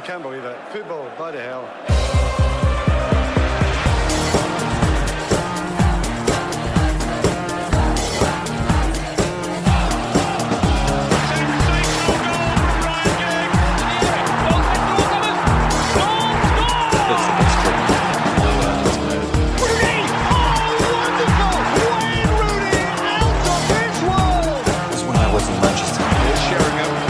I can't believe it. Football, bloody hell. when I was in Manchester. Sheringham.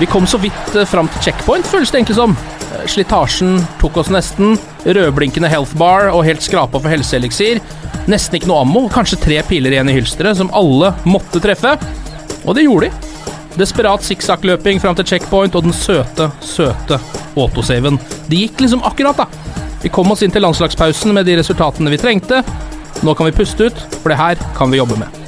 Vi kom så vidt eh, fram til checkpoint, føles det egentlig som. Eh, Slitasjen tok oss nesten. Rødblinkende health bar og helt skrapa for helseeliksir. Nesten ikke noe ammo, kanskje tre piler igjen i hylsteret, som alle måtte treffe. Og det gjorde de. Desperat sikksakkløping fram til checkpoint og den søte, søte autosaven. Det gikk liksom akkurat, da. Vi kom oss inn til landslagspausen med de resultatene vi trengte. Nå kan vi puste ut, for det her kan vi jobbe med.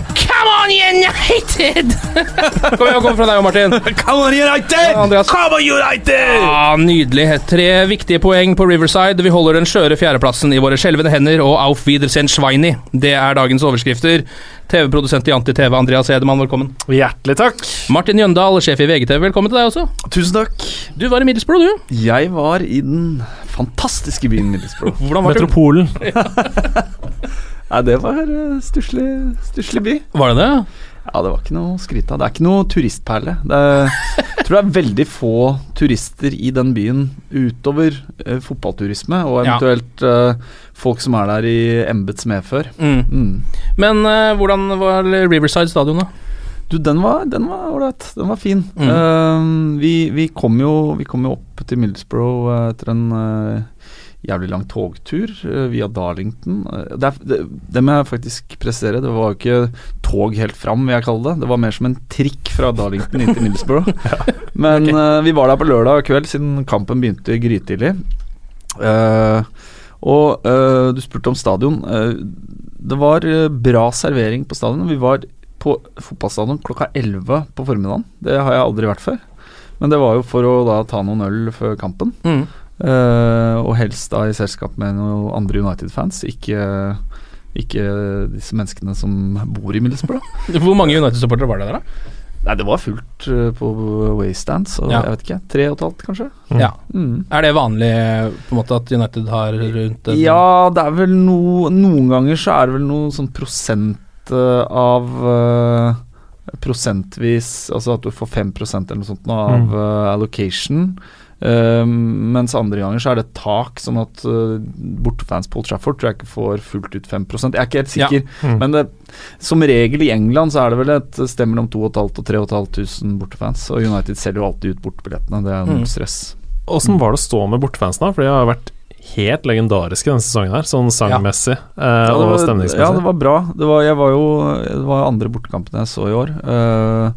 United! Kom igjen, kom fra deg, Martin. Come on, United! Andreas. Come on, United! Ja, Nydelig. Tre viktige poeng på Riverside. Vi holder den skjøre fjerdeplassen i våre skjelvende hender, og auf Wiedersehen Schweini. Det er dagens overskrifter. TV-produsent i Anti-TV, Andreas Edemann, velkommen. Hjertelig takk. Martin Jøndal, sjef i VGTV, velkommen til deg også. Tusen takk. Du var i Middlesbrough, du. Jeg var i den fantastiske byen Middlesbrough. Hvordan var? Metropolen. Nei, det var stusslig, stusslig by. Var det det? Ja, det var ikke noe å skryte av. Det er ikke noe turistperle. Det er, jeg tror det er veldig få turister i den byen utover eh, fotballturisme, og Ja. eventuelt eh, folk som er der i embets medfør. Mm. Mm. Men eh, hvordan var Riverside stadion, da? Du, den var den var ålreit. Den var fin. Mm. Uh, vi, vi, kom jo, vi kom jo opp til Middlesbrough eh, etter en eh, jævlig lang togtur eh, via Darlington. Eh, det, er, det, det må jeg faktisk presisere. Det var jo ikke tog helt fram, vil jeg kalle det. Det var mer som en trikk fra Darlington inn til Middlesbrough. Men eh, vi var der på lørdag kveld, siden kampen begynte grytidlig. Uh, og uh, du spurte om stadion. Det var bra servering på stadion. Vi var på fotballstadion klokka 11 på formiddagen. Det har jeg aldri vært før. Men det var jo for å da ta noen øl før kampen. Mm. Eh, og helst da i selskap med noen andre United-fans, ikke, ikke disse menneskene som bor i Middlesbrough. Hvor mange United-supportere var det der, da? Nei, det var fullt eh, på Waystand, så Ja. jeg vet ikke. Tre og et halvt, kanskje. Ja. Mm. Er det vanlig på en måte at United har rundt en- Ja, det er vel noe Noen ganger så er det vel noe sånn prosent eh, av Prosentvis Altså at du får 5% eller noe sånt nå, av Mm. allocation. Eh, mens andre ganger så er det et tak, sånn at uh, bortefans på Old Trafford tror jeg ikke får fullt ut 5 Jeg er ikke helt Ja. sikker. Mm. Men det, som regel i England så er det vel et sted mellom 2500 og 3500 bortefans. Og United selger jo alltid ut bortebillettene. Det er jo Mm. stress. Åssen var det å stå med bortefansen, da? For de har vært helt legendariske denne sesongen her, sånn sangmessig eh, Ja, det og var- stemningsmessig. Ja, det var bra. Det var, jeg var jo, det var andre bortekampen jeg så i år. Eh,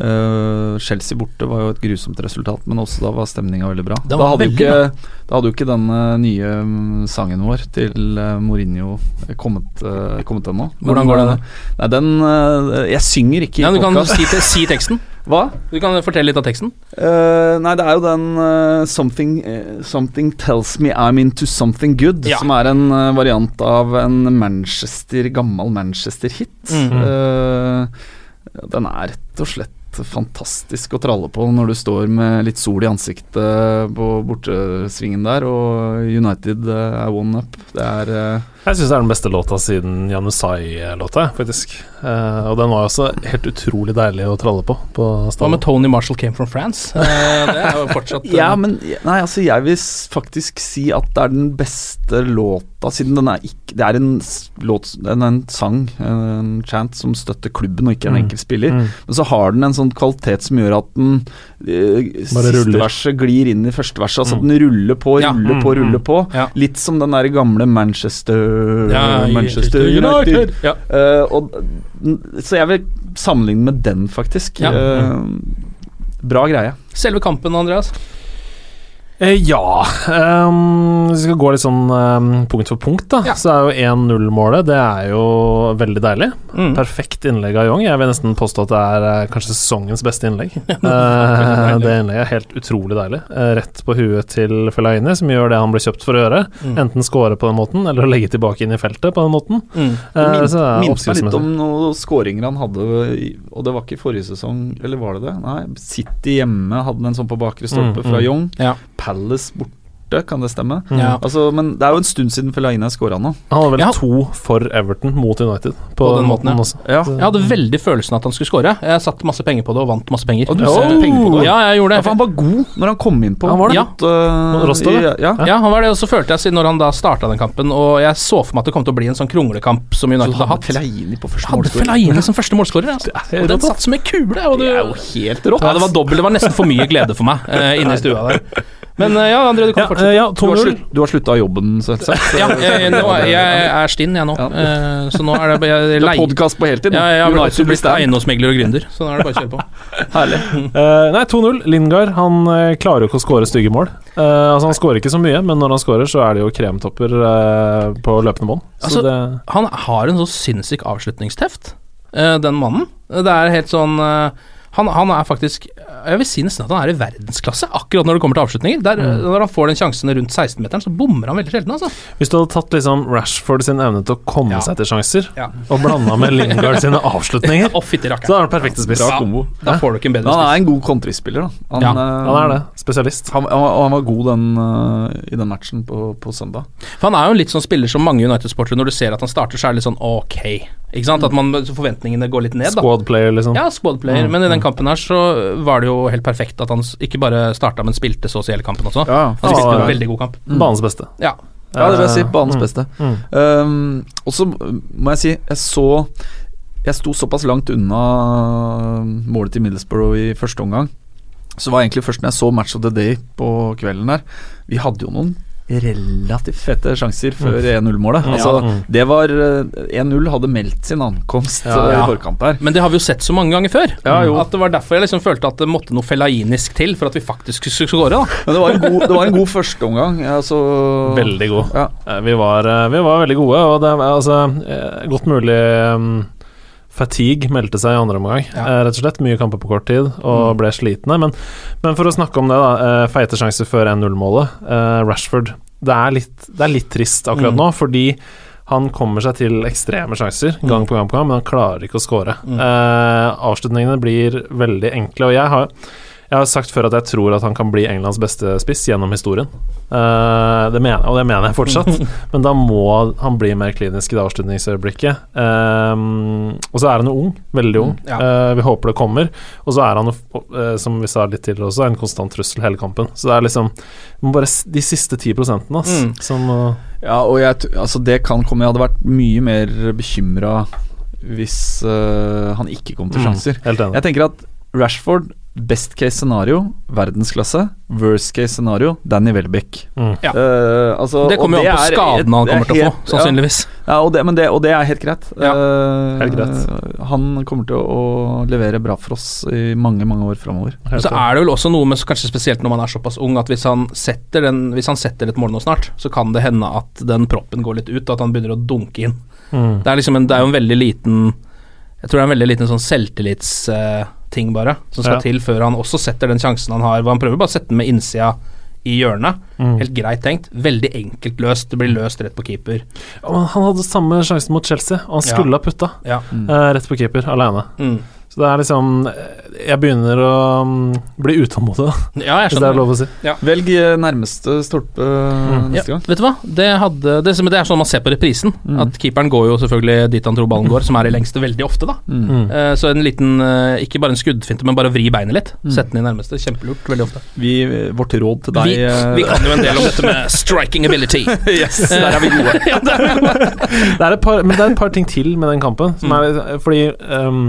eh, Chelsea borte var jo et grusomt resultat, men også da var stemninga veldig bra. Da hadde, veldig ikke, da hadde jo ikke den eh, nye mm, sangen vår til eh, Mourinho kommet, uh, kommet ennå. Hvordan går den Nei, den uh, Jeg synger ikke i podkast. du kan si, si teksten. Hva? Du kan fortelle litt av teksten. Nei, det er jo den something, 'Something Tells Me I'm Into Something Good', Ja. som er en variant av en Manchester, gammel Manchester-hit. Mhm. Eh, den er rett og slett fantastisk å tralle på når du står med litt sol i ansiktet på bortesvingen der, og United eh, er one up. Det er eh, Jeg syns det er den beste låta siden Janusai-låta, faktisk. Eh, og den var jo også helt utrolig deilig å tralle på på Hva med. Tony Marshall Came From France? Eh, det er jo fortsatt eh, Ja, men Nei, altså, jeg vil faktisk si at det er den beste låta, siden den er ikke Det er en låt Den er en sang, en chant, som støtter klubben, og ikke en Mm. enkelt spiller. Mm. Men så har den en sånn kvalitet som gjør at den eh, Bare siste ruller. verset glir inn i første verset. Altså at Mm. den ruller på, Ja. ruller på, Mm, ruller mm. på. Ja. Litt som den der gamle Manchester Ja, Manchester United. Ja. Uh, og, så jeg vil sammenligne med den, faktisk. Eh, bra greie. Selve kampen, Andreas. Eh, ja ehm, Hvis vi skal gå litt sånn um, punkt for punkt, da, Ja. så er jo 1-0-målet Det er jo veldig deilig. Mm. Perfekt innlegg av Young. Jeg vil nesten påstå at det er uh, kanskje sesongens beste innlegg. uh, det innlegget er helt utrolig deilig. Uh, rett på huet til Fellaini, som gjør det han ble kjøpt for å gjøre. Mm. Enten score på den måten, eller legge tilbake inn i feltet på den måten. Mm. Eh, Min, det er meg litt om noen skåringer han hadde, og det var ikke forrige sesong, eller var det det? Nei, City hjemme hadde en sånn på bakre stolpe Mm, fra mm. Young. Ja. Palace borte, kan det stemme? Ja. Altså, men det er jo en stund siden Fellaini skåra nå. Han hadde vel Ja. to for Everton mot United på, På den måten, måten, ja. også. Ja. Jeg hadde veldig følelsen at han skulle skåre. Jeg satte masse penger på det og vant masse penger. Og du Eh, satte penger på det? Ja, jeg gjorde Ja, det. for han var god når han kom inn på Han var det. mot, uh, Mot Rostov, i- ja. ja. Ja, han var det, og så følte jeg siden når han da starta den kampen, og jeg så for meg at det kom til å bli en sånn kronglekamp som United har hadde hatt. Fellaini på første Hadde målskårer. Fellaini som første målskårer. Altså. Og den satt som en kule. Og Det du, er jo helt rått. ja, det var dobbelt. Det var nesten for mye glede for meg uh, inne i stua der. Men eh, ja, André, du kan Ja, fortsette. eh, ja, Du har, 2-0. slutt, du har slutta jobben, selvsagt. Ja, jeg, nå, jeg er stinn, jeg nå. Ja. Eh, så nå er det jeg, Du har podkast på heltid. Ja, jeg har blitt eiendomsmegler og gründer, så nå er det bare å kjøre på. Herlig. Uh, nei, 2-0. Lingard han klarer jo ikke å skåre stygge mål. Uh, altså Han skårer ikke så mye, men når han skårer, så er det jo kremtopper på løpende bånd. Altså, det Han har en så sinnssyk avslutningsteft, eh, den mannen. Det er helt sånn han, han er faktisk Jeg vil si nesten at han er i verdensklasse akkurat når det kommer til avslutninger. Der, Mm. Når han får den sjansen rundt 16-meteren, så bommer han veldig sjelden, altså. Hvis du hadde tatt liksom Rashford sin evne til å komme Ja. seg til sjanser, Ja. og blanda med Lingard sine avslutninger, fytti så er det perfekt spiss. Bra kombo. Da får du ikke en bedre spiss. han er en god kontrispiller, da. Han, Ja, øh, Han er det. Spesialist. Han, han, var- han var god den, øh, i den matchen på, på søndag. For han er jo en litt sånn spiller som mange United-sportere, når du ser at han starter, så er det litt sånn ok. Ikke sant? At man, forventningene går litt ned, da. Squad player, liksom. Ja, squad player. Mm, Men i den mm. kampen her så var det jo helt perfekt at han ikke bare starta, men spilte så å si hele kampen også. Ja, Han spilte en veldig god kamp. Banens beste. Ja. Ja, det vil jeg si. Banens Mm. beste. Mm. Um, og så må jeg si, jeg så Jeg sto såpass langt unna målet til Middlesbrough i første omgang. Så var egentlig først når jeg så Match of the Day på kvelden der Vi hadde jo noen relativt fete sjanser før 1-0-målet. Mm. Altså, Ja, mm. det var eh, 1-0 hadde meldt sin ankomst Ja, eh, ja. i forkant her. Men det har vi jo sett så mange ganger før. Ja, jo. At det var derfor jeg liksom følte at det måtte noe fellainisk til for at vi faktisk skulle skåre. da. Men det var en god, det var en god førsteomgang. Altså, Veldig god. Ja. Eh, Vi var, vi var veldig gode, og det var altså godt mulig um, Fatigue meldte seg i andre omgang, Ja. eh, rett og slett. Mye kamper på kort tid, og Mm. ble slitne. Men, men for å snakke om det, da. eh, Feite sjanser før 1-0-målet. Eh, Rashford. Det er, litt, det er litt trist akkurat Mm. nå, fordi han kommer seg til ekstreme sjanser gang på gang, på gang men han klarer ikke å skåre. Mm. Eh, avslutningene blir veldig enkle, og jeg har jeg har sagt før at jeg tror at han kan bli Englands beste spiss gjennom historien. Uh, det mener, og det mener jeg fortsatt, men da må han bli mer klinisk i det avslutningsøyeblikket. Uh, og så er han jo ung, veldig ung. Mm, ja. Uh, vi håper det kommer. Og så er han eh, som vi sa litt tidligere også, en konstant trussel hele kampen. Så det er liksom bare de siste ti prosentene, ass, Mm. som Ja, og jeg, altså det kan komme Jeg hadde vært mye mer bekymra hvis han ikke kom til mm, sjanser. Helt enig. Jeg tenker at Rashford, best case scenario, verdensklasse. Worst case scenario, Danny Welbeck. Mm. Ja. Uh, altså, Det kommer jo an på skadene han er kommer til å få, sannsynligvis. Ja, ja og, det, men det, og det er helt greit. Ja, Eh, helt greit. Han kommer til å levere bra for oss i mange, mange år framover. Så er det vel også noe med, kanskje spesielt når man er såpass ung, at hvis han setter, den, hvis han setter et mål nå snart, så kan det hende at den proppen går litt ut, at han begynner å dunke inn. Mm. Det er liksom en, det er jo en veldig liten Jeg tror det er en veldig liten sånn selvtillitsting, bare, som skal Ja. til før han også setter den sjansen han har. Hvor han prøver bare å sette den med innsida i hjørnet. Mm. Helt greit tenkt. Veldig enkelt løst. Det blir løst rett på keeper. Han hadde samme sjansen mot Chelsea, og han Ja. skulle ha putta Ja. eh, rett på keeper, alene. Mm. Så det er liksom Jeg begynner å mm, bli utålmodig, da, Ja, jeg hvis det er lov å si. Velg eh, nærmeste stolpe Mm. neste Ja, gang. vet du hva? Det, hadde, det, det er sånn man ser på reprisen. Mm. At keeperen går jo selvfølgelig dit han tror ballen går, som er i lengste veldig ofte, da. Mm. Eh, så en liten eh, Ikke bare en skuddfinte, men bare vri beinet litt. Mm. Sette den i nærmeste. Kjempelurt veldig ofte. Vi, vårt råd til deg Vi, eh, vi kan jo en del om dette med striking ability. Yes, der er vi gode. ja, der er vi gode. Det er et par, men det er et par ting til med den kampen. Som er, fordi ehm,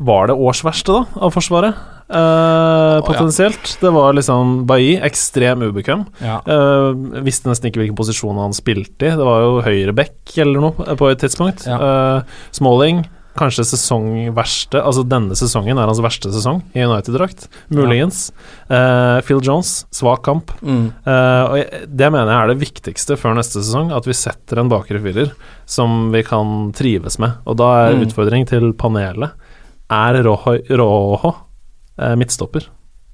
Var det årsverste, da, av Forsvaret? Eh, ja. potensielt. Det var liksom Bailly, ekstrem ubekvem. Ja. Eh, visste nesten ikke hvilken posisjon han spilte i. Det var jo høyre back eller noe eh, på et tidspunkt. Ja. Eh, Smalling, kanskje sesongverste Altså denne sesongen er hans verste sesong i United-drakt. Muligens. Eh, Phil Jones, svak kamp. Mm. Eh, og det mener jeg er det viktigste før neste sesong, at vi setter en bakre firer som vi kan trives med. Og da er Mm. utfordring til panelet Er Rojo, Rojo eh, midtstopper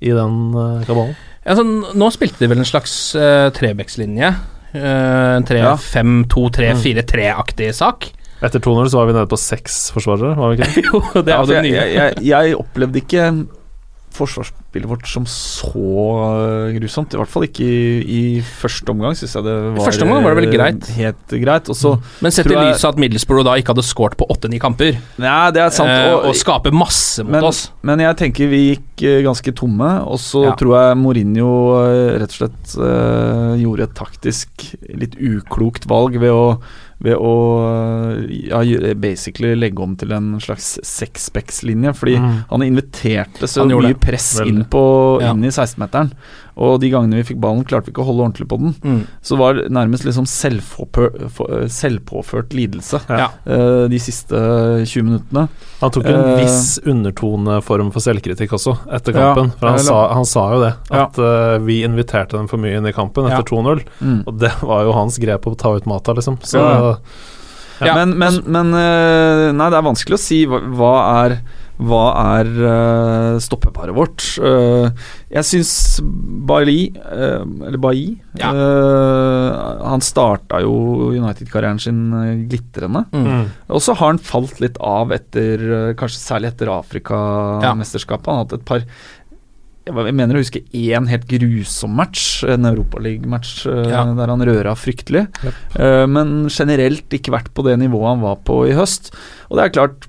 i den eh, kabalen? Altså, n- nå spilte de vel en slags uh, trebekslinje. Uh, en Ja. 3-5-2-3-4-3-aktig sak. Etter 2-0 så var vi nede på seks forsvarere, var vi ikke det? jo, det Ja, er ja, nye. jeg, jeg, jeg opplevde ikke forsvarsspillet vårt som så øh, grusomt. I hvert fall ikke i, i første omgang, syns jeg det var første omgang var det vel øh, greit. Helt greit. Også, Men sett i lyset at Middlesbrough da ikke hadde scoret på åtte-ni kamper, Nei, det er sant. eh, og, og skaper masse mot men, oss men jeg tenker vi gikk ganske tomme, og så Ja. tror jeg Mourinho rett og slett øh, gjorde et taktisk litt uklokt valg ved å ved å ja, basically legge om til en slags sexbacks-linje. Fordi Mm. han inviterte så mye press Veldig. inn, på, Ja. inn i 16-meteren. Og de gangene vi fikk ballen, klarte vi ikke å holde ordentlig på den. mm. Så var det nærmest liksom øh, selvpåført lidelse Ja. uh, de siste 20 minuttene. Han tok en uh, viss undertoneform for selvkritikk også, etter Ja, kampen. For han, eller- sa, han sa jo det, Ja. at eh, vi inviterte dem for mye inn i kampen Ja. etter 2-0. Mm. Og det var jo hans grep å ta ut Mata, liksom. Så Ja. Ja, Men, men, men Nei, det er vanskelig å si hva, hva er hva er uh, stoppeparet vårt? Uh, jeg syns Bailly, uh, eller Bailly Ja. Han starta jo United-karrieren sin glitrende. Mm. mm. Og så har han falt litt av etter Kanskje særlig etter Afrikamesterskapet. Han har hatt et par jeg mener å huske én helt grusom match, en Europaliga-match, Ja. der han røra fryktelig. Yep. men generelt ikke vært på det nivået han var på i høst. Og det er klart,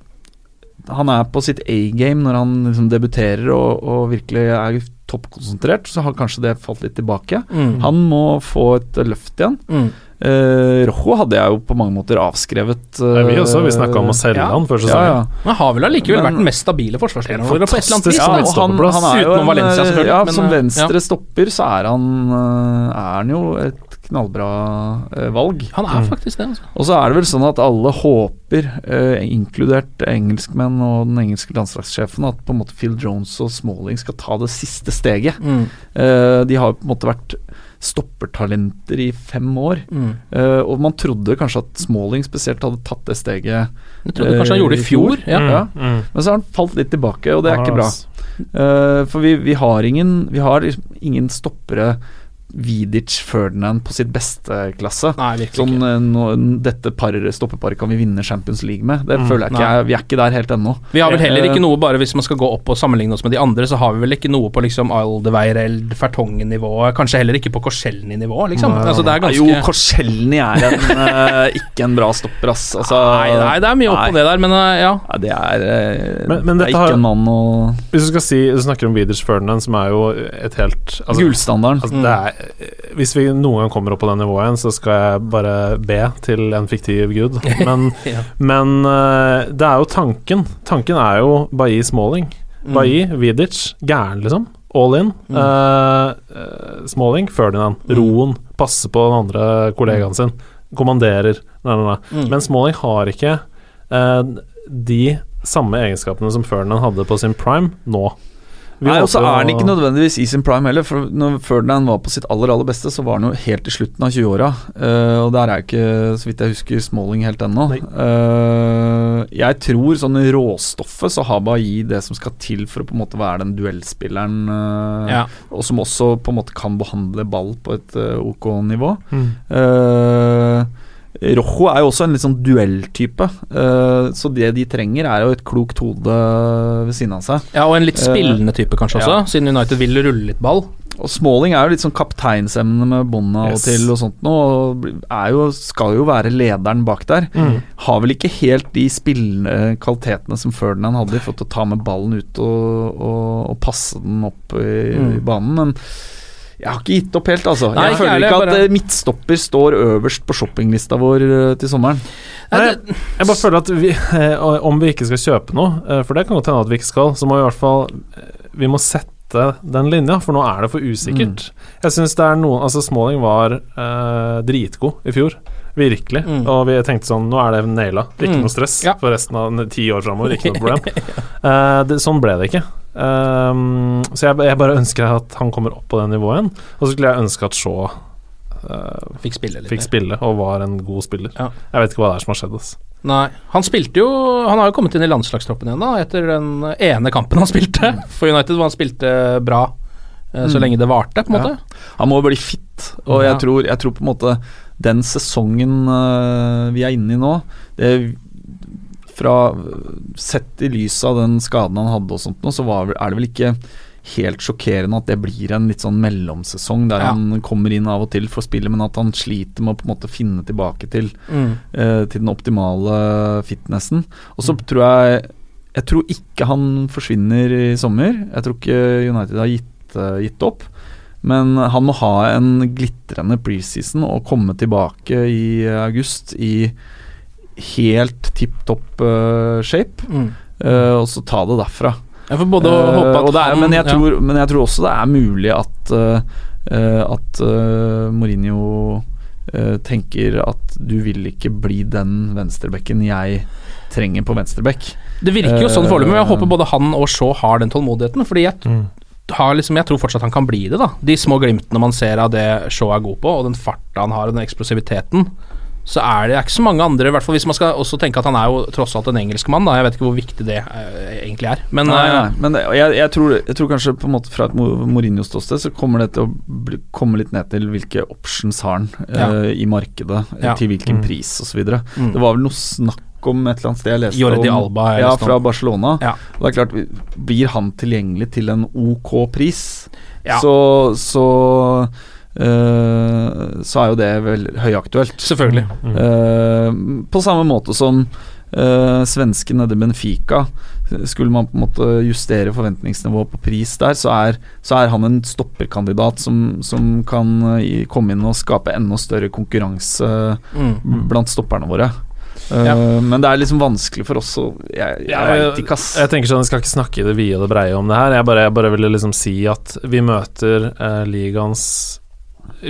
han er på sitt A-game når han liksom debuterer og, og virkelig er toppkonsentrert, så har kanskje det falt litt tilbake. Mm. Han må få et løft igjen. Mm. Uh, Rojo hadde jeg jo på mange måter avskrevet. Nei, vi også, vi snakka om å selge ja. han før Ja, sesongen. ja. Han har vel allikevel vært den mest stabile forsvarsspilleren vår på et eller annet vis. Ja, som og han, han er jo en, Valencia, eh, Ja, men, som eh, venstre stopper så er han, eh, er han jo et knallbra eh, valg. Han er faktisk det, altså. Og så er det vel sånn at alle håper, eh, inkludert engelskmenn og den engelske landslagssjefen, at på en måte Phil Jones og Smalling skal ta det siste steget. Mm. Eh, de har på en måte vært stoppertalenter i fem år. Mm. Eh, og man trodde kanskje at Smalling spesielt hadde tatt det steget, Jeg trodde kanskje han gjorde det i fjor. Ja. Mm, Ja. mm. men så har han falt litt tilbake, og det er ikke bra. Eh, for vi, vi har ingen Vi har liksom ingen stoppere Vidic Ferdinand på sitt beste klasse. Nei, Sånn, eh, nå, dette par, stoppeparet kan vi vinne Champions League med. Det Mm, føler jeg ikke jeg, Vi er ikke der helt ennå. Vi har vel heller Eh, ikke noe, bare hvis man skal gå opp og sammenligne oss med de andre, så har vi vel ikke noe på liksom Aldeweireld, Fertongen-nivået, kanskje heller ikke på Korselny-nivå, liksom. Altså, ganske Jo, Korselny er en, eh, ikke en bra stopper, ass. Altså, nei, nei, det er mye opp nei. på det der, men ja. Nei, det er, eh, Men- men det er ikke har- en mann å Hvis du skal si Du snakker om Vidic Ferdinand, som er jo et helt altså, Gullstandarden. Altså, det er, hvis vi noen gang kommer opp på det nivået igjen, så skal jeg bare be til en fiktiv gud. Men, Ja. men eh, det er jo tanken. Tanken er jo Bailly Smalling. Mm. Bailly, Vidic, gæren, liksom. All in. Mm. Uh, Smalling, Ferdinand. Mm. Roen. Passe på den andre kollegaen sin. Kommanderer. Nei, nei, nei. Mm. Men Smalling har ikke uh, de samme egenskapene som Ferdinand hadde på sin prime nå. Nei, og så er han ikke nødvendigvis i sin prime heller. For når Ferdinand var på sitt aller aller beste, så var han jo helt i slutten av 20-åra. Uh, og der er ikke, så vidt jeg husker, Smalling helt ennå. Eh, jeg tror sånn råstoffet så har Bailly det som skal til for å på en måte være den duellspilleren, uh, Ja. og som også på en måte kan behandle ball på et eh, ok nivå. Mm. Eh, Rojo er jo også en litt sånn duelltype, eh, så det de trenger, er jo et klokt hode ved siden av seg. Ja, og en litt spillende type kanskje også, ja. siden United vil rulle litt ball. Og Smalling er jo litt sånn kapteinsemne med bånda yes. og til og sånt noe. jo, skal jo være lederen bak der. Har vel ikke helt de spillende kvalitetene som Ferdinand hadde Fått å ta med ballen ut og, og, og passe den opp i, i banen, men jeg har ikke gitt opp helt, altså. Nei, jeg ikke føler ikke at bare- eh, midtstopper står øverst på shoppinglista vår eh, til sommeren. Nei, jeg bare føler at vi, eh, om vi ikke skal kjøpe noe, for det kan godt hende at vi ikke skal, så må vi i hvert fall Vi må sette den linja, for nå er det for usikkert. Jeg synes det er noen Altså, Smalling var eh, dritgod i fjor. Virkelig. Mm. Og vi tenkte sånn Nå er det naila. Ikke Mm. noe stress Ja. for resten av ti år framover. Ikke noe problem. Eh, det, sånn ble det ikke. Um, så jeg, jeg bare ønsker at han kommer opp på det nivået igjen. Og så skulle jeg ønske at Shaw uh, Fikk spille litt fikk spille og var en god spiller. Ja. Jeg vet ikke hva det er som har skjedd. Altså. Nei, han spilte jo Han har jo kommet inn i landslagstroppen igjen da etter den ene kampen han spilte for United, hvor han spilte bra uh, så Mm. lenge det varte, på en måte. Han må bli fit, og Ja. jeg, tror, jeg tror på en måte den sesongen uh, vi er inne i nå det, fra, Sett i lys av den skaden han hadde og sånt nå, så var, er det vel ikke helt sjokkerende at det blir en litt sånn mellomsesong der Ja. han kommer inn av og til for spillet, men at han sliter med å på en måte finne tilbake til, eh, til den optimale fitnessen. Og så tror jeg Jeg tror ikke han forsvinner i sommer. Jeg tror ikke United har gitt, eh, gitt opp. Men han må ha en glitrende preseason og komme tilbake i august i helt tipp topp uh, shape. Mm. uh, og så ta det derfra. Jeg får både Eh, håpe at er, han men, jeg ja. tror, men jeg tror også det er mulig at eh, eh, At eh, Mourinho eh, tenker at du vil ikke bli den venstrebekken jeg trenger på venstrebekk. Det virker jo sånn foreløpig, men jeg Eh, håper både han og Shaw har den tålmodigheten. Fordi jeg, har liksom, jeg tror fortsatt han kan bli det, da. De små glimtene man ser av det Shaw er god på, og den farta han har, og den eksplosiviteten. Så er det er ikke så mange andre, i hvert fall hvis man skal også tenke at han er jo tross alt en engelskmann, da. Jeg vet ikke hvor viktig det eh, egentlig er. Men Nei, eh, nei, men jeg, jeg, tror, jeg tror kanskje på en måte fra et Mo- Mourinho-ståsted så kommer det til å bli, komme litt ned til hvilke options har han Ja. eh, i markedet, Ja. til hvilken Mm. pris osv. Mm. Det var vel noe snakk om et eller annet sted jeg leste Jordi om Alba Ja, fra Barcelona. Ja. Og det er klart, blir han tilgjengelig til en ok pris, Ja. så, så så er jo det vel høyaktuelt. selvfølgelig. Mm. Eh, på samme måte som uh, svensken nede i Benfica. Skulle man på en måte justere forventningsnivået på pris der, så er, så er han en stopperkandidat som, som kan eh, komme inn og skape enda større konkurranse Mm. blant stopperne våre. Uh, Ja. Men det er liksom vanskelig for oss å Jeg, jeg veit ikke. Jeg tenker sånn, jeg skal ikke snakke i det vide og det breie om det her. Jeg bare, jeg bare ville liksom si at vi møter eh, ligaens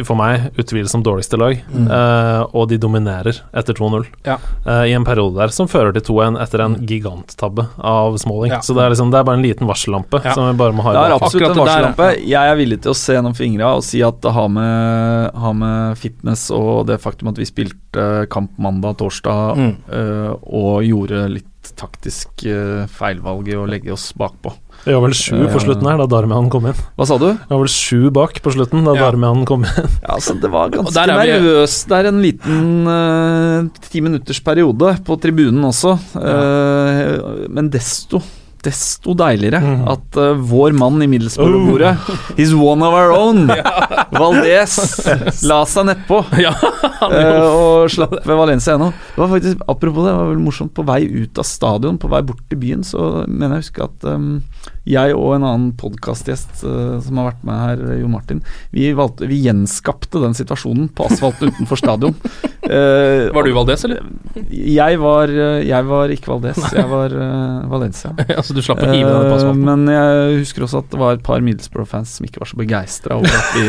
for meg utvilsomt dårligste lag, eh, og de dominerer etter 2-0 Ja. uh, i en periode der, som fører til 2-1 etter en giganttabbe av Smalling. Ja. Så det er liksom Det er bare en liten varsellampe Ja. som vi bare må ha i Det er absolutt en varsellampe. Jeg er villig til å se gjennom fingra og si at det har med, har med fitness og det faktum at vi spilte kamp mandag, torsdag Mm. uh, og gjorde litt taktisk uh, feilvalg i å legge oss bakpå. Vi var vel sju på slutten her da Darmian kom inn. Hva sa du? Vi var vel sju bak på slutten da Ja. Darmian kom inn. Ja, altså Det var ganske der er vi- nervøs en liten uh, ti minutters periode på tribunen også. Eh, men desto Desto deiligere mm. at uh, vår mann i Middlesbrough-bordet He's one of our own! Valdez la seg nedpå Ja, uh, og slapp ved Valencia ennå. Det var faktisk, Apropos det, det var vel morsomt. På vei ut av stadion, på vei bort til byen, så mener jeg å huske at um, jeg og en annen podkastgjest uh, som har vært med her, Jo Martin, vi, valgte, vi gjenskapte den situasjonen på asfalten utenfor stadion. Uh, Var du Valdez, eller? Jeg var, eh, jeg var ikke Valdez, jeg var uh, Valencia. altså, du slapp å hive deg på Eh, asfalten? men jeg husker også at det var et par Middlesbrough-fans som ikke var så begeistra over at vi,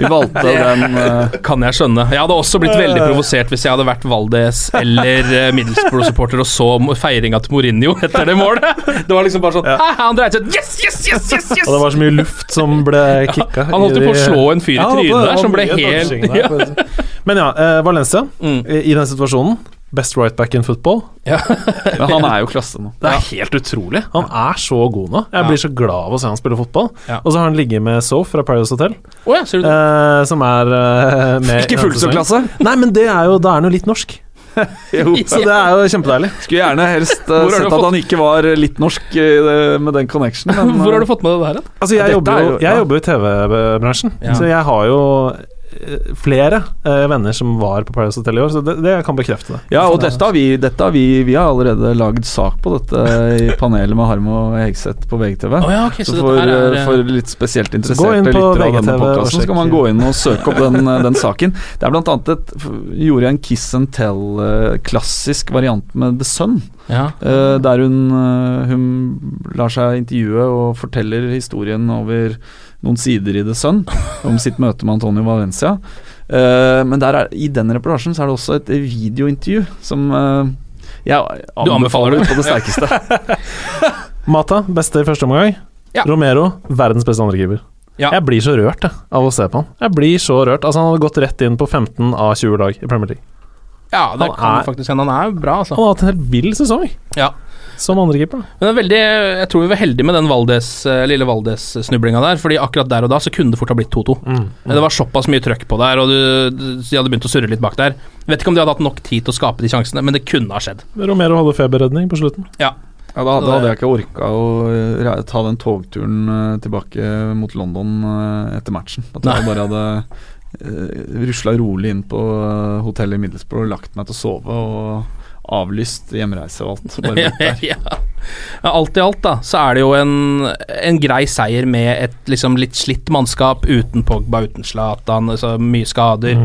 vi valgte den eh, Kan jeg skjønne. Jeg hadde også blitt veldig provosert hvis jeg hadde vært Valdez eller Middlesbrough-supporter og så feiringa til Mourinho etter det målet. Det var liksom bare sånn ja. Han dreide seg Yes, yes, yes, yes! yes! Og det var så mye luft som ble kicka. Han holdt jo på å slå en fyr i Ja, trynet der som ble helt. Men ja, eh, Valencia Mm. i, den situasjonen Best right back in football. Men han er jo klasse nå. Det er helt utrolig. Han er så god nå. Jeg blir så glad av å se han spille fotball. Ja. Og så har han ligget med Soph fra Paradise Hotel, oh, ja, ser du det? eh, som er eh, med Ikke fullt så klasse. Nei, men det er jo, da er han jo litt norsk. Så det er jo kjempedeilig. Skulle gjerne helst uh, sett at fått- han ikke var litt norsk uh, med den connectionen. Men, Hvor har du fått med det der? Altså, jeg, jobber er jo, jeg jobber jo i TV-bransjen, Ja. så jeg har jo eh, flere eh, venner som var på Paradise Hotel i år, så det, det kan bekrefte det. Ja, og dette har vi, dette har vi, vi har allerede lagd sak på dette i panelet med Harmo Hegseth på VGTV. Oh, ja, okay, så så for, er, eh, for litt spesielt interesserte på lyttere av denne og podkasten, så kan man gå inn og søke opp den, eh, den saken. Det er blant annet et Gjorde jeg en Kiss and Tell-klassisk variant med The Sun. ja. Eh, der hun, eh, hun lar seg intervjue og forteller historien over noen sider i The Sun om sitt møte med Antonio Valencia. Uh, men der er, i den reportasjen så er det også et videointervju som uh, jeg Du anbefaler det på det sterkeste. Mata, beste i første omgang. Ja. Romero, verdens beste andrekeeper. Ja. Jeg blir så rørt jeg, av å se på han. Jeg blir så rørt. Altså Han hadde gått rett inn på 15 av 20 lag i Premier League. ja, det Han kan er- faktisk hende. Han er bra, altså. Han har hatt en helt vill sesong Ja. Som andrekeeper. Men det er veldig, jeg tror vi var heldige med den Valdes, eh, lille Valdes-snublinga der. Fordi akkurat der og da så kunne det fort ha blitt 2-2. Mm. mm. Det var såpass mye trøkk på der, og du, de hadde begynt å surre litt bak der. Vet ikke om de hadde hatt nok tid til å skape de sjansene, men det kunne ha skjedd. Romero hadde feberredning på slutten. Ja. Ja, da, da hadde jeg ikke orka å eh, ta den togturen eh, tilbake mot London etter matchen. At jeg bare hadde uh, rusla rolig inn på hotellet i Middlesbrough og lagt meg til å sove og avlyst hjemreise og alt. Bare der. ja. Alt i alt da, så er det jo en, en grei seier med et liksom litt slitt mannskap, uten Pogba, uten Zlatan, altså mye skader.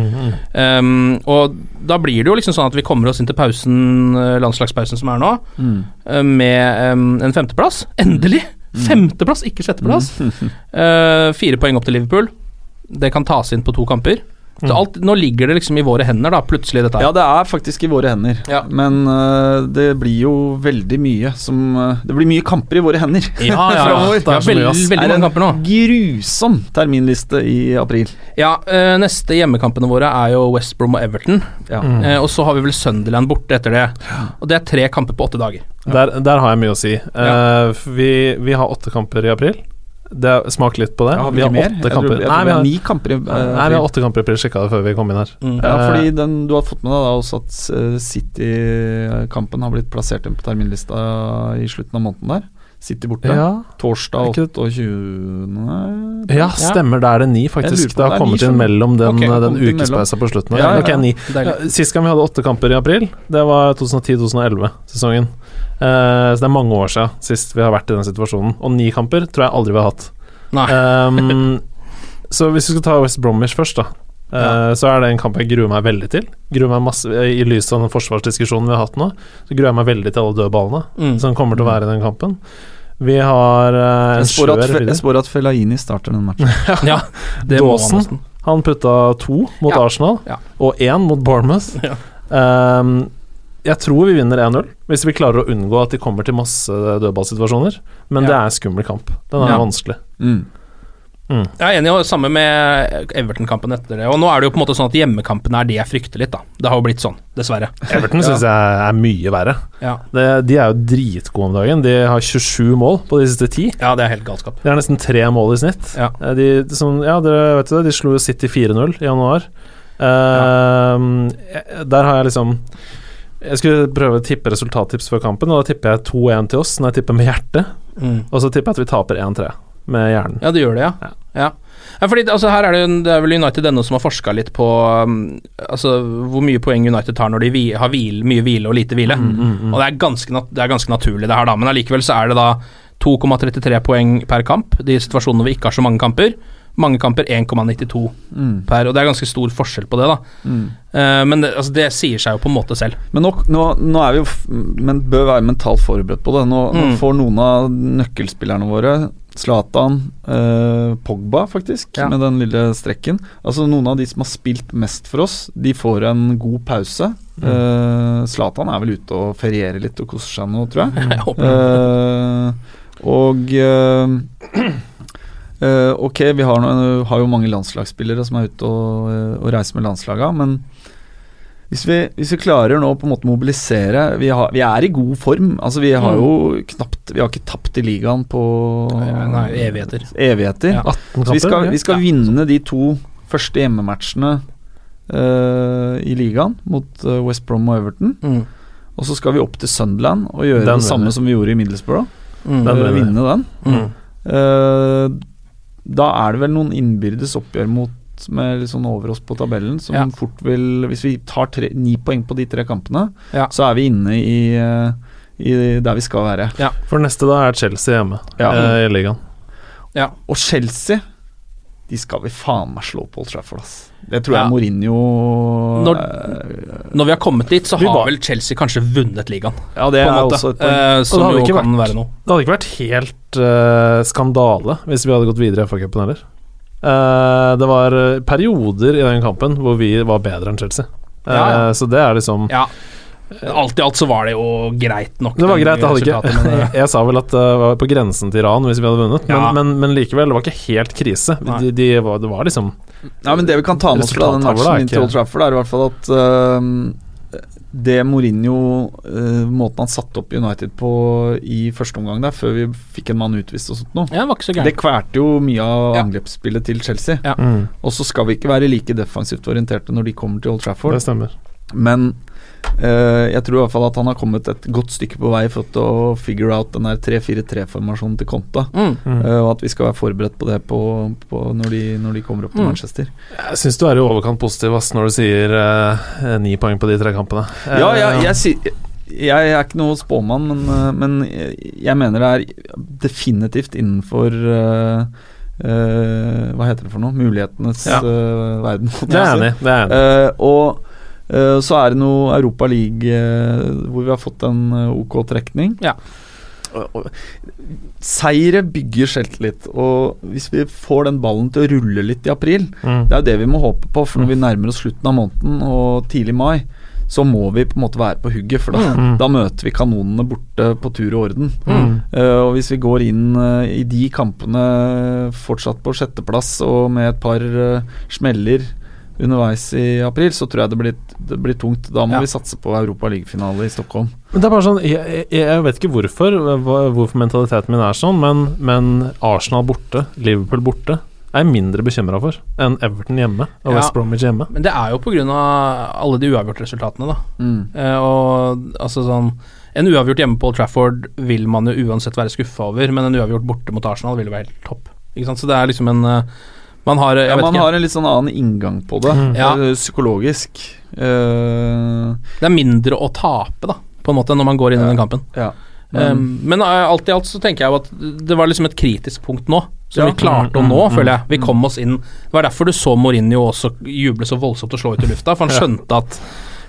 Um, og da blir det jo liksom sånn at vi kommer oss inn til pausen, eh, landslagspausen som er nå, Mm. eh, med um, en femteplass. Endelig! Femteplass, ikke sjetteplass. uh, fire poeng opp til Liverpool. Det kan tas inn på to kamper. Så alt, nå ligger det liksom i våre hender, da, plutselig, dette her. Ja, det er faktisk i våre hender. Ja. Men uh, det blir jo veldig mye som uh, Det blir mye kamper i våre hender. Ja, ja, ja. Fremover. Det er veldig, Det veldig er mange en kamper nå. grusom terminliste i april. Ja, uh, neste hjemmekampene våre er jo West Brom og Everton. Ja. Mm. Og så har vi vel Sunderland borte etter det. Og det er tre kamper på åtte dager. Der, der har jeg mye å si. Eh, vi, vi har åtte kamper i april. Det Smak litt på det. Ja, vi har mer? åtte kamper. tror Nei, vi har ni kamper i uh, nei, vi har åtte kamper i april, sjekka det før vi kom inn her. Mm. Ja, Eh, fordi den, du har fått med deg da også at eh, City-kampen har blitt plassert inn på terminlista i slutten av måneden der. City borte. Ja, Torsdag Er 28. ja, stemmer. Da er det ni, faktisk. Det har er kommet ni inn mellom den, okay, den ukespeisa på slutten. Ja, ja, ja. ni. Sist gang vi hadde åtte kamper i april, det var 2010-2011-sesongen. så det er mange år siden sist vi har vært i den situasjonen. Og ni kamper tror jeg aldri vi har hatt. Nei. Um, så hvis vi skal ta West Bromwich først, da. eh, Så er det en kamp jeg gruer meg veldig til. Gruer meg masse I lys av den forsvarsdiskusjonen vi har hatt nå, så gruer jeg meg veldig til alle døde ballene Mm. som kommer til å være i den kampen. Vi har eh, en skjør jeg spår at Fellaini starter den matchen. Ja, det må han Dawson. Han putta to mot Ja. Arsenal, Ja. og én mot Bournemouth. Ja. Um, jeg tror vi vinner 1-0, hvis vi klarer å unngå at de kommer til masse dødballsituasjoner. Men Ja. det er en skummel kamp. Den er Ja. vanskelig. Mm. Jeg er enig, og samme med Everton-kampen etter det. Og nå er det jo på en måte sånn at hjemmekampene er det jeg frykter litt, da. Det har jo blitt sånn, dessverre. Everton syns jeg er mye verre. Ja, Det, de er jo dritgode om dagen. De har 27 mål på de siste ti. ja det er helt galskap. De har nesten tre mål i snitt. Ja. Eh, De, som, ja, dere vet det, de slo City 4-0 i januar. Uh, Der har jeg liksom Jeg skulle prøve å tippe resultattips før kampen, og da tipper jeg 2-1 til oss når jeg tipper med hjertet. Mm. Og så tipper jeg at vi taper 1-3 med hjernen. Ja, det gjør det, ja. Ja. ja. ja fordi altså, her er det, det er vel United ennå som har forska litt på um, altså, hvor mye poeng United tar når de vi, har hvil, mye hvile og lite hvile. Og det er, ganske, det er ganske naturlig, det her, da. Men allikevel så er det da 2,33 poeng per kamp. De situasjonene vi ikke har så mange kamper. Mange kamper 1,92 Mm. per, og det er ganske stor forskjell på det, da. Mm. Eh, men det, altså, det sier seg jo på en måte selv. Men nå, nå, nå er vi jo Men bør være mentalt forberedt på det. Nå, nå Mm. får noen av nøkkelspillerne våre, Zlatan, eh, Pogba faktisk, Ja. med den lille strekken Altså Noen av de som har spilt mest for oss, de får en god pause. Eh, Zlatan er vel ute og ferierer litt og koser seg nå, tror jeg. Jeg Eh, og eh, eh, Ok, vi har, noe, har jo mange landslagsspillere som er ute og, eh, og reiser med landslaga, men hvis vi, hvis vi klarer nå på en måte mobilisere Vi, har, vi er i god form. Altså Vi har jo knapt Vi har ikke tapt i ligaen på Nei, evigheter. evigheter. Ja. Vi skal, vi skal Ja. vinne de to første hjemmematchene uh, i ligaen mot eh, West Brom og Everton. Mm. Og så skal vi opp til Sunderland og gjøre Den det samme som vi gjorde i Middlesbrough. Mm. Den Eh, vinne den. Mm. Uh, da er det vel noen innbyrdes oppgjør mot med litt sånn over oss på tabellen, som Ja. fort vil Hvis vi tar tre, ni poeng på de tre kampene, Ja. så er vi inne i, eh, i der vi skal være. For neste da er Chelsea hjemme Ja. eh, i ligaen. Og Chelsea De skal vi faen meg slå på Old Trafford, ass. Det tror Ja. jeg Mourinho Når- eh, Når vi har kommet dit, så har var- vel Chelsea kanskje vunnet ligaen, Ja, det er også et poeng. Eh, som hadde jo ikke kan vært- være noe. Det hadde ikke vært helt uh, skandale hvis vi hadde gått videre i FA-cupen heller. Eh, det var eh, perioder i den kampen hvor vi var bedre enn Chelsea. Eh, Ja, ja. Så det er liksom Ja. Alt i alt så var det jo greit nok. Det var greit, det hadde ikke men, Jeg sa vel at det var på grensen til ran hvis vi hadde vunnet, men, Ja. men, men likevel, det var ikke helt krise. De, de var, det var liksom Ja, men Det vi kan ta med oss fra den matchen er inn til ikke- Old Trafford, er i hvert fall at øhm, det Mourinho øh, Måten han satte opp United på i første omgang der, før vi fikk en mann utvist og sånt noe, Ja, det var ikke så det kverte kvalte jo mye av Ja. angrepsspillet til Chelsea. Ja. mm, Og så skal vi ikke være like defensivt orienterte når de kommer til Old Trafford, Det stemmer. men jeg tror i hvert fall at han har kommet et godt stykke på vei for å figure out den der 3-4-3-formasjonen til Conta. Mm. Mm. øh, og at vi skal være forberedt på det på, på når, de, når de kommer opp til Mm. Manchester. Jeg syns du er i overkant positiv ass, når du sier eh, ni poeng på de tre kampene. Eh, Ja, jeg, jeg, sier- jeg er ikke noe spåmann, men, men jeg mener det er definitivt innenfor uh, uh, Hva heter det for noe? Mulighetenes Ja. uh, verden. Det er jeg enig i. Og så er det noe Europa League uh, hvor vi har fått en uh, ok trekning. Ja. Seire bygger selvtillit, og hvis vi får den ballen til å rulle litt i april, Mm. det er jo det vi må håpe på, for når vi nærmer oss slutten av måneden og tidlig mai, så må vi på en måte være på hugget, for da, Mm. da møter vi kanonene borte på tur og orden. Mm. Uh, og hvis vi går inn uh, i de kampene fortsatt på sjetteplass og med et par uh, smeller underveis i april, så tror jeg det blir, det blir tungt. Da må Ja. vi satse på Europa League-finale i Stockholm. Men det er bare sånn Jeg, jeg, jeg vet ikke hvorfor Hvorfor mentaliteten min er sånn, men, men Arsenal borte, Liverpool borte, er jeg mindre bekymra for enn Everton hjemme og Ja. West Bromwich hjemme. Men det er jo pga. alle de uavgjorte resultatene, da. Mm. Eh, og altså sånn En uavgjort hjemme på Old Trafford vil man jo uansett være skuffa over, men en uavgjort borte mot Arsenal vil jo være helt topp. Ikke sant? Så det er liksom en eh, Man har jeg Ja, vet man ikke, har en litt sånn annen inngang på det, Mm. Ja. eh, psykologisk. Uh, Det er mindre å tape, da, på en måte, når man går inn i den kampen. ja. Um, men eh, alt i alt så tenker jeg jo at det var liksom et kritisk punkt nå, som Ja. vi klarte å Mm, nå, mm, mm. føler jeg. Vi kom oss inn Det var derfor du så Mourinho også juble så voldsomt og slå ut i lufta, for han skjønte at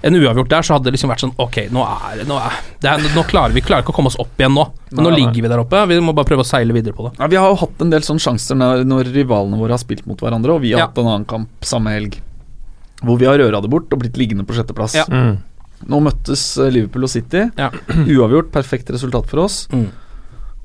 en uavgjort der, så hadde det liksom vært sånn Ok, nå er det Nå, er, det er, nå klarer vi klarer ikke å komme oss opp igjen nå. Men nå nei. ligger vi der oppe. Vi må bare prøve å seile videre på det. Ja, vi har jo hatt en del sånne sjanser når, når rivalene våre har spilt mot hverandre, og vi har Ja. hatt en annen kamp samme helg hvor vi har røra det bort og blitt liggende på sjetteplass. Ja. Mm. Nå møttes eh, Liverpool og City. Ja. Uavgjort, perfekt resultat for oss. Mm.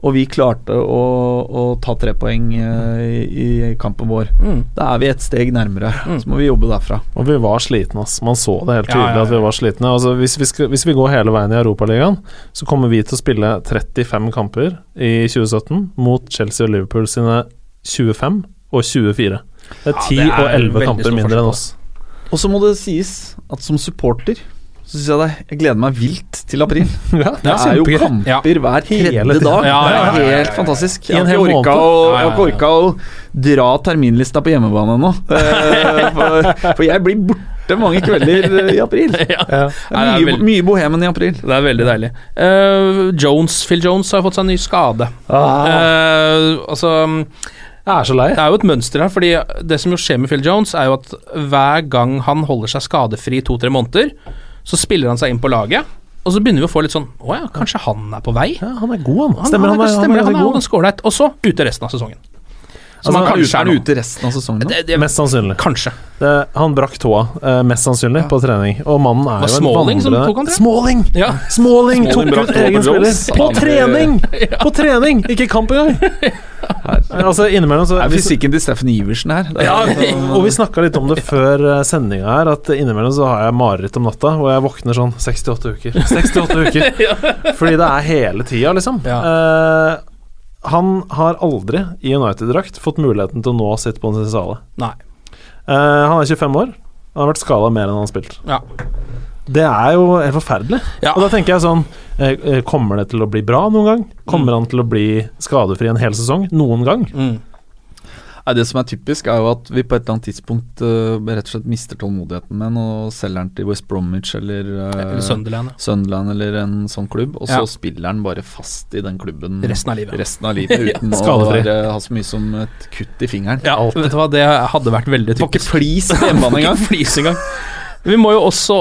Og vi klarte å, å ta tre poeng uh, i, i kampen vår. Mm. Da er vi et steg nærmere. Mm. Så må vi jobbe derfra. Og vi var slitne, ass. Man så det helt Ja, tydelig ja, at vi var slitne. Altså, hvis, vi skal, hvis vi går hele veien i Europaligaen, så kommer vi til å spille 35 kamper i 2017 mot Chelsea og Liverpool sine 25 og 24. Det er Ja, 10 det er og 11 kamper mindre enn oss. Og så må det sies at som supporter så syns jeg det Jeg gleder meg vilt til april. Ja, Det er jo kamper kamper hver tredje dag. Ja, ja, Det ja, er ja, ja, helt fantastisk. Jeg har ikke orka å, Ja, ja, ikke ja. orka å dra terminlista på hjemmebane ennå. Eh, For, for jeg blir borte mange kvelder i april. Det Ja. Ja. er det mye, mye bohemen i april. Det er veldig deilig. Uh, Jones, Phil Jones har fått seg en ny skade. Ah, Eh, altså jeg er så lei. Det er jo et mønster her, fordi det som jo skjer med Phil Jones, er jo at hver gang han holder seg skadefri i to-tre måneder, så spiller han seg inn på laget, og så begynner vi å få litt sånn Å ja, kanskje han er på vei? Ja, han er god, han. Han, Stemmer, han, han, er, er, stemmer, han, han er er jo god. ganske ålreit. Og så ute resten av sesongen. Som han Altså, kanskje er er han ute resten av sesongen? Det, det, Mest sannsynlig. kanskje. Det, han brakk tåa, eh, mest sannsynlig, på trening. Og mannen er jo en Smalling som tok han? Smalling! Ja. Smalling tok ut egen på spiller! På Han- trening! På trening, ikke kamp engang! Altså, innimellom så Det er fysikken til Steffen Iversen her. Er- Ja, og vi snakka litt om det før eh, sendinga her, at innimellom så har jeg mareritt om natta, og jeg våkner sånn 68 uker. 68 uker! Fordi det er hele tida, liksom. Eh, han har aldri i United-drakt fått muligheten til å nå sitt potensial. Nei. Eh, han er 25 år. Han har vært skada mer enn han har spilt. Ja. Det er jo helt forferdelig. Ja. Og da tenker jeg sånn eh, Kommer det til å bli bra noen gang? Kommer han til å bli skadefri en hel sesong? Noen gang? Mm. Nei, det som er typisk, er jo at vi på et eller annet tidspunkt uh, rett og slett mister tålmodigheten med den og selger den til West Bromwich eller, uh, Eller Sunderland. ja. Sunderland eller en sånn klubb, og så Ja. spiller han bare fast i den klubben Resten av livet. resten av livet uten å være, ha så mye som et kutt i fingeren. Ja, vet du hva, det hadde vært veldig Det var ikke flis på hjemmebane engang. Flis engang. Vi må jo også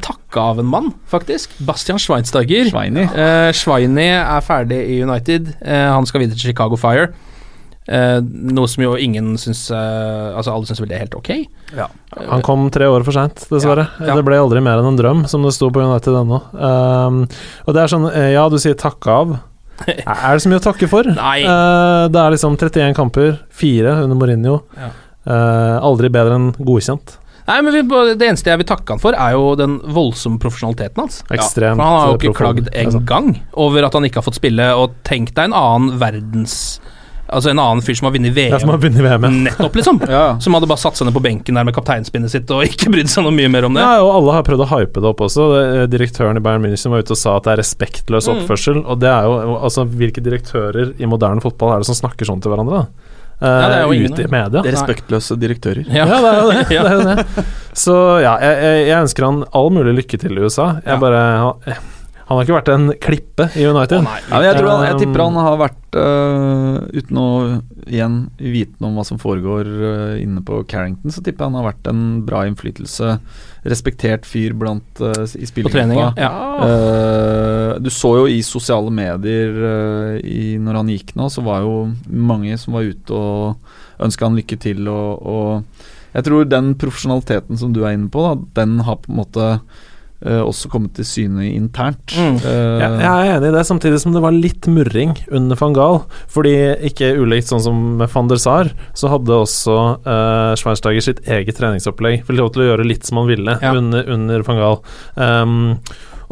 takke av en mann, faktisk. Bastian Schweinsteiger. Schweini. Eh, Schweini er ferdig i United. Eh, han skal videre til Chicago Fire. Eh, noe som jo ingen syns uh, Altså alle syns vel det er helt ok. Han kom tre år for seint, dessverre. Ja, ja. Det ble aldri mer enn en drøm, som det sto på United ennå. Um, og det er sånn eh, Ja, du sier takke av. Er det så mye å takke for? Nei. Eh, det er liksom 31 kamper, fire under Mourinho. Ja. Eh, aldri bedre enn godkjent. Nei, men vi, Det eneste jeg vil takke han for, er jo den voldsomme profesjonaliteten hans. Ekstremt For han har jo ikke klagd en gang over at han ikke har fått spille, og tenk deg en annen verdens Altså en annen fyr som har vunnet VM. Ja, som har vunnet VM, ja. Nettopp, liksom. Ja. Som hadde bare satt seg ned på benken der med kapteinspinnet sitt og ikke brydd seg noe mye mer om det. Ja, og alle har prøvd å hype det opp også. Direktøren i Bayern München var ute og sa at det er respektløs Mm. oppførsel. Og det er jo altså Hvilke direktører i moderne fotball er det som snakker sånn til hverandre? da? Ja, det er jo ingen, ute i media. Det er respektløse direktører. Ja. Ja, det er jo det. Ja. det, er jo det. Så ja, jeg, jeg, jeg ønsker han all mulig lykke til i USA. Jeg Ja. bare han, han har ikke vært en klippe i United. Oh, nei. Ja, jeg, tror han, jeg tipper han har vært uh, Uten å igjen vite om hva som foregår uh, inne på Carrington, så tipper jeg han har vært en bra innflytelse. Respektert fyr blant uh, i spillergruppa. ja. Eh, du så jo i sosiale medier i, når han gikk nå, så var jo mange som var ute og ønska han lykke til. Og, og jeg tror den profesjonaliteten som du er inne på, da, den har på en måte også kommet til syne internt. Mm. Eh, Ja, jeg er enig i det, samtidig som det var litt murring under van Gaal. Fordi ikke ulikt sånn som med van der Sar, så hadde også uh, Schweinsteiger sitt eget treningsopplegg. Fikk lov til å gjøre litt som han ville Ja. under, under van Gaal. Um,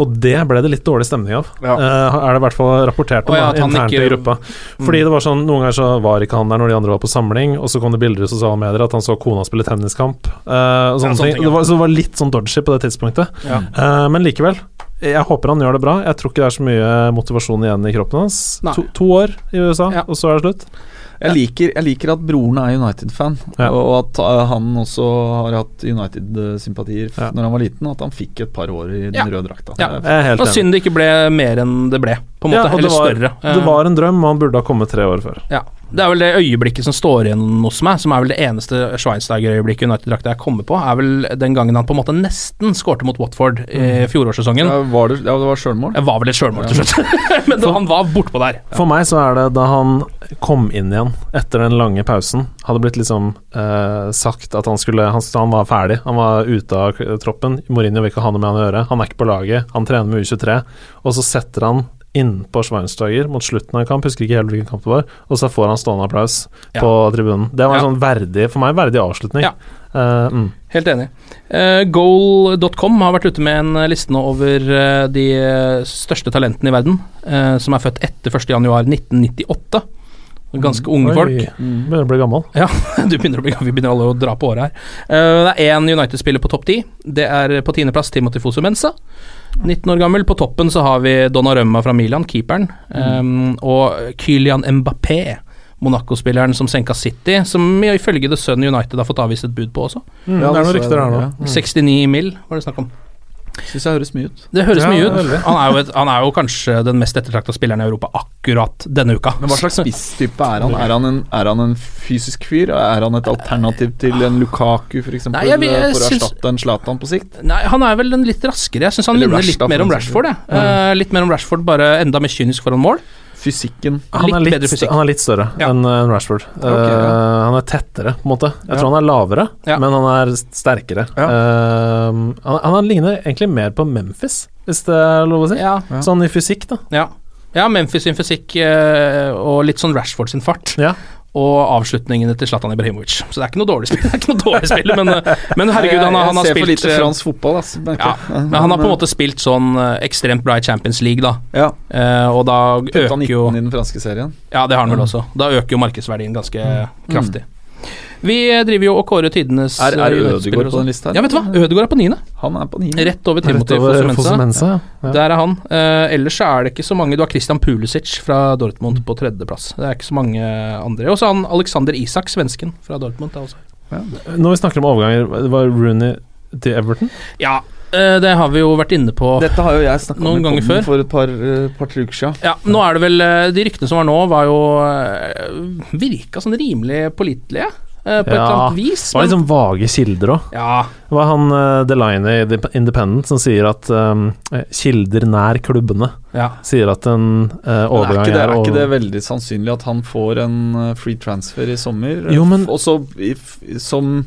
og det ble det litt dårlig stemning av. Ja. uh, er det i hvert fall rapportert om oh, ja, da, internt ikke- i gruppa. Fordi det var sånn, Noen ganger så var ikke han der når de andre var på samling, og så kom det bilder i sosiale medier at han så kona spille tenniskamp. Uh, og sånne sånne ting. ting, ja. det var, så det var litt sånn dodgy på det tidspunktet. Ja. Eh, men likevel, jeg håper han gjør det bra. Jeg tror ikke det er så mye motivasjon igjen i kroppen hans. To, to år i USA, Ja. og så er det slutt. Jeg liker, jeg liker at broren er United-fan, Ja. og at uh, han også har hatt United-sympatier Ja. når han var liten, og at han fikk et par år i den Ja. røde drakta. Ja. Det helt Det var synd det ikke ble mer enn det ble, på en måte. Ja, Eller det var, større. Det var en drøm, og han burde ha kommet tre år før. Ja. Det er vel det øyeblikket som står igjen hos meg, som er vel det eneste Schweinsteiger-øyeblikket United-drakta jeg kommer på, er vel den gangen han på en måte nesten skårte mot Watford i fjorårssesongen. Ja, var det, ja, det var sjølmål. Det var vel et sjølmål til slutt, men da, han var bortpå der. For meg så er det da han kom inn igjen etter den lange pausen, hadde blitt liksom eh, sagt at han skulle han, han var ferdig, han var ute av troppen. Mourinho vil ikke ha noe med han å gjøre. Han er ikke på laget, han trener med U23, og så setter han innpå Schweinsteiger mot slutten av en kamp, husker ikke helt hvilken kamp det var, og så får han stående applaus Ja. på tribunen. Det var en Ja. sånn verdig, for meg verdig avslutning. Ja. Uh, mm. Helt enig. Uh, Goal.com har vært ute med en liste nå over uh, de eh, største talentene i verden, eh, som er født etter 1.1.1998. Ganske unge Oi, folk. Begynner å bli gammel. Ja, du begynner å bli, vi begynner alle å dra på året her. Eh, det er én United-spiller på topp ti. Det er på tiendeplass Timothy Fosu Mensa. 19 år gammel. På toppen så har vi Donnarumma fra Milan, keeperen. eh, og Kylian Mbappé. Monaco-spilleren som senka City, som ifølge The Sun United har fått avvist et bud på også. Mm, det er noen rykter her nå. 69 mill. var det snakk om. Syns jeg høres mye ut. Det høres Ja, mye ut. Han er, jo et, han er jo kanskje den mest ettertrakta spilleren i Europa akkurat denne uka. Men hva slags spisstype er han? Er han, en, er han en fysisk fyr? Er han et alternativ til en Lukaku, f.eks., for, jeg jeg for å erstatte en Zlatan på sikt? Nei, han er vel den litt raskere. Jeg syns han minner litt mer om Rashford. jeg. Eh, litt mer om Rashford, bare enda mer kynisk foran mål. Fysikken Han er litt, bedre fysikk. han er litt større Ja. enn enn Rashford. Okay, ja. uh, han er tettere, på en måte. Jeg Ja. tror han er lavere, Ja. men han er sterkere. Ja. Eh, han, han ligner egentlig mer på Memphis, hvis det er lov å si. Ja, Ja. Sånn i fysikk, da. ja. ja Memphis sin fysikk eh, og litt sånn Rashford sin fart. Og avslutningene til Zlatan Ibrahimovic. Så det er ikke noe dårlig spill, det er ikke noe dårlig spill men, eh, men herregud, han, har- han har jeg ser for lite eh, fransk fotball, altså. ja, men han har på en måte spilt sånn eh, ekstremt bra i Champions League, da. Ja, Eh, og da øker Putta øker 19 jo i den franske serien. Ja, det har han vel Mm. også. Da øker jo markedsverdien ganske kraftig. Vi eh, driver jo og kårer tidenes Er, er eh, Ødegaard på den lista her? Ja, vet du hva? Ødegaard er på niende. Han er på ni. Rett over Timothy Fosumensa. Ja. Der er han. Uh, ellers er det ikke så mange. Du har Christian Pulisic fra Dortmund på tredjeplass. Det er ikke så mange andre. Og så han Alexander Isak, svensken fra Dortmund. Også. Når vi snakker om overganger, det var Rooney til Everton? Ja, eh, det har vi jo vært inne på. Dette har jo jeg snakka om Noen i ganger før. for et par, par-tre uker siden. Ja, nå er det vel De ryktene som var nå, var jo Virka sånn rimelig pålitelige, eh, på et eller annet vis. Det var litt sånn vage kilder òg. ja, Det var han uh, Delaney i The Independent som sier at um, kilder nær klubbene ja. sier at en uh, Men er, over ikke det, er ikke det veldig sannsynlig at han får en free transfer i sommer? Jo, men- Og så i som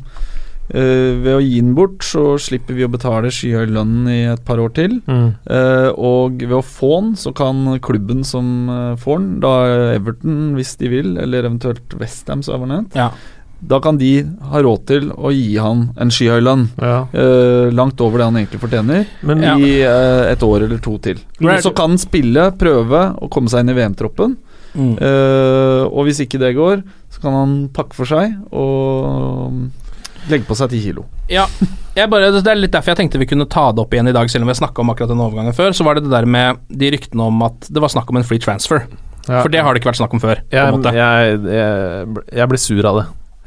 uh, Ved å gi den bort, så slipper vi å betale skyhøy lønn i et par år til. Mm. Uh, og ved å få den, så kan klubben som uh, får den, da Everton hvis de vil, eller eventuelt Westham, som var nevnt, ja. Da kan de ha råd til å gi han en skyhøy lønn. Ja. Uh, langt over det han egentlig fortjener, Men Ja. i uh, et år eller to til. Right. Så kan han spille, prøve å komme seg inn i VM-troppen. Mm. Uh, og hvis ikke det går, så kan han pakke for seg og um, legge på seg ti kilo. Ja, jeg bare, det er litt derfor jeg tenkte vi kunne ta det opp igjen i dag, selv om vi snakka om akkurat den overgangen før. Så var det det der med de ryktene om at det var snakk om en free transfer. Ja. For det har det ikke vært snakk om før. jeg, jeg, jeg, jeg ble sur av det.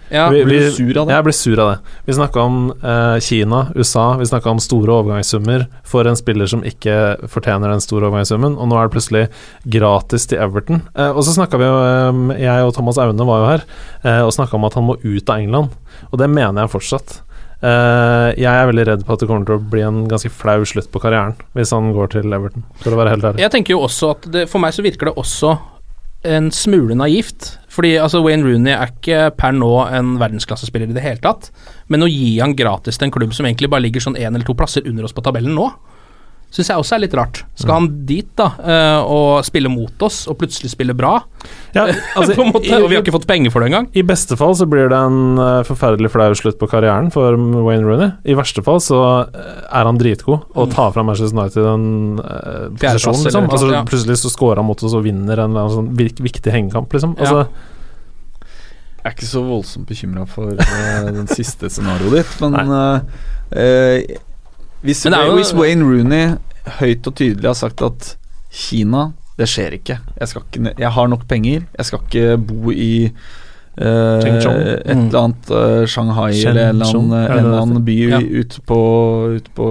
Ja, Vi- vi- sur av det? Jeg blir sur av det. Vi snakka om eh, Kina, USA, vi snakka om store overgangssummer for en spiller som ikke fortjener den store overgangssummen, og nå er det plutselig gratis til Everton. Eh, og så snakka vi jo, eh, jeg og Thomas Aune var jo her, eh, og snakka om at han må ut av England, og det mener jeg fortsatt. Eh, jeg er veldig redd på at det kommer til å bli en ganske flau slutt på karrieren hvis han går til Everton, for å være helt ærlig. Jeg tenker jo også at det, For meg så virker det også en smule naivt. Fordi altså Wayne Rooney er ikke per nå en verdensklassespiller i det hele tatt. Men å gi han gratis til en klubb som egentlig bare ligger sånn én eller to plasser under oss på tabellen nå, syns jeg også er litt rart. Skal han dit da eh, og spille mot oss, og plutselig spille bra? Ja, altså, på en måte, i- og vi har ikke fått penger for det engang. I beste fall så blir det en eh, forferdelig flau slutt på karrieren for Wayne Rooney. I verste fall så eh, er han dritgod og tar fra Manchester United en uh, posisjon, liksom. Altså, ja. Plutselig så scorer han mot oss og vinner en eller sånn viktig hengekamp, liksom. Altså, Jeg er ikke så voldsomt bekymra for uh, den siste scenarioet ditt, men uh, uh, hvis, Men det er jo- hvis Wayne Rooney høyt og tydelig har sagt at Kina, det skjer ikke. Jeg, skal ikke jeg har nok penger, jeg skal ikke bo i uh, et Mm. eller annet uh, Shanghai eller en eller annen, en eller annen by Ja. ute på, ut på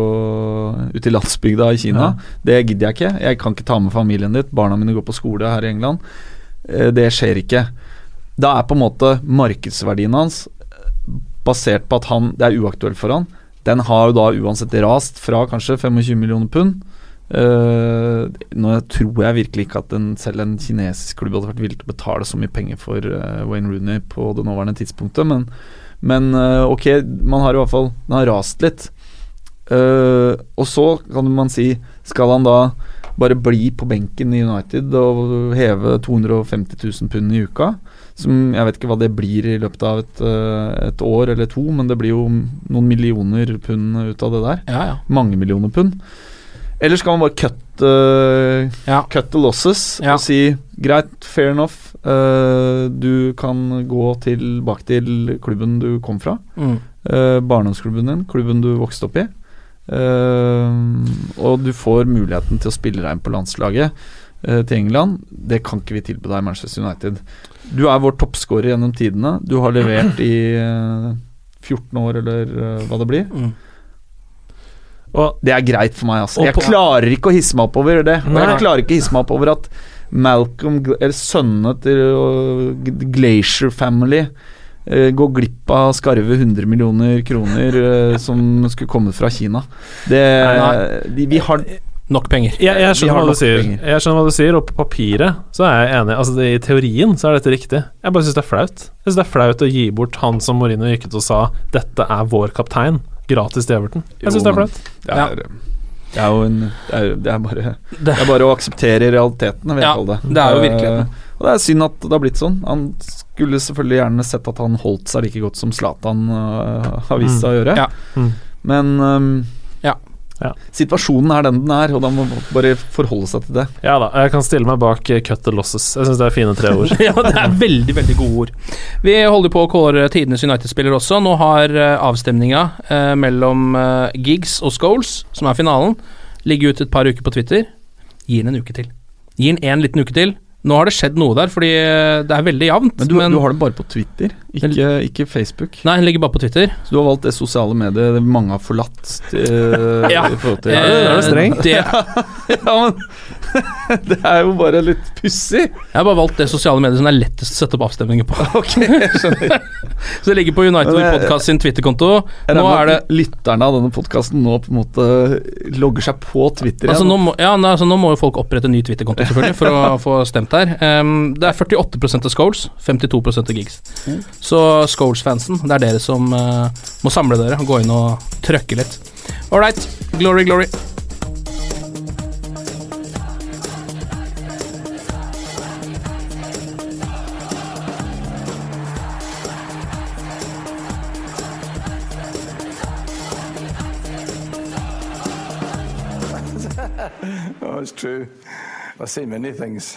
Ute i landsbygda i Kina. Det gidder jeg ikke. Jeg kan ikke ta med familien ditt. Barna mine går på skole her i England. Uh, Det skjer ikke. Da er på en måte markedsverdien hans basert på at han, det er uaktuelt for han. Den har jo da uansett rast fra kanskje 25 millioner pund. Uh, nå tror jeg virkelig ikke at en, selv en kinesisk klubb hadde vært villig til å betale så mye penger for uh, Wayne Rooney på det nåværende tidspunktet, men, men uh, ok, man har i hvert fall Den har rast litt. Eh, og så kan man si Skal han da bare bli på benken i United og heve 250 000 pund i uka? Som Jeg vet ikke hva det blir i løpet av et, eh, et år eller to, men det blir jo noen millioner pund ut av det der. Ja, ja. Mange millioner pund. Eller skal man bare cut, uh, Ja. cut the losses og si greit, fair enough, uh, du kan gå tilbake til klubben du kom fra. Mm. Uh, barndomsklubben din, klubben du vokste opp i. Eh, og du får muligheten til å spille deg inn på landslaget eh, til England. Det kan ikke vi tilby deg i Manchester United. Du er vår toppskårer gjennom tidene. Du har levert i eh, 14 år, eller eh, hva det blir. Mm. og Det er greit for meg, altså. Jeg klarer ikke å hisse meg opp over det. Og jeg klarer ikke å hisse meg opp over at Malcolm, eller sønnene til Glacier Family uh, går glipp av skarve 100 millioner kroner uh, som skulle kommet fra Kina. Det, Nei. de, vi har Nok penger. Jeg, jeg, skjønner nok penger. jeg skjønner hva du sier, og på papiret så er jeg enig. Altså, det, I teorien så er dette riktig. Jeg bare syns det er flaut. Jeg synes det er flaut å gi bort han som Morino gikk ut og sa 'dette er vår kaptein', gratis til Everton. Jeg syns det er flaut. Det er, det er jo en det er, det er bare Det- er bare å akseptere realitetene, vil jeg Ja, kalle det. det er jo virkeligheten. Og det er synd at det har blitt sånn. Han skulle selvfølgelig gjerne sett at han holdt seg like godt som Zlatan uh, har vist seg å gjøre. Ja. Mm. Men ehm, Ja. Situasjonen er den den er, og da må man bare forholde seg til det. Ja da, jeg kan stille meg bak eh, 'cut the losses'. Jeg syns det er fine tre ord. ja, det er veldig, veldig gode ord. Vi holder på å kåre tidenes United-spiller også. Nå har uh, avstemninga eh, mellom eh, Giggs og Scholes, som er finalen, ligget ut et par uker på Twitter. Gi den en uke til. Gi den en liten uke til. Nå har det skjedd noe der, fordi eh, det er veldig jevnt. Men du, du har det bare på Twitter, ikke, ikke Facebook. Nei, den ligger bare på Twitter. Så du har valgt det sosiale mediet mange har forlatt eh, Ja. i til, ja, det er du streng. Det, Ja, men det er jo bare litt pussig. jeg har bare valgt det sosiale mediet som det er lettest å sette opp avstemninger på. Ok, jeg skjønner. Så det ligger på United eh, Podcast sin Twitter-konto. Nå er det lytterne av denne podkasten nå på en måte logger seg på Twitter Altså igjen. nå, må, ja, altså nå må jo folk opprette ny Twitter-konto, selvfølgelig, for å få stemt her. Um, det er 48% av Scholes, 52% av Gigs. Så Scholes-fansen, det er dere som uh, må samle dere og gå inn og trøkke litt. Right, glory, glory. Oh, it's true. I've seen many things.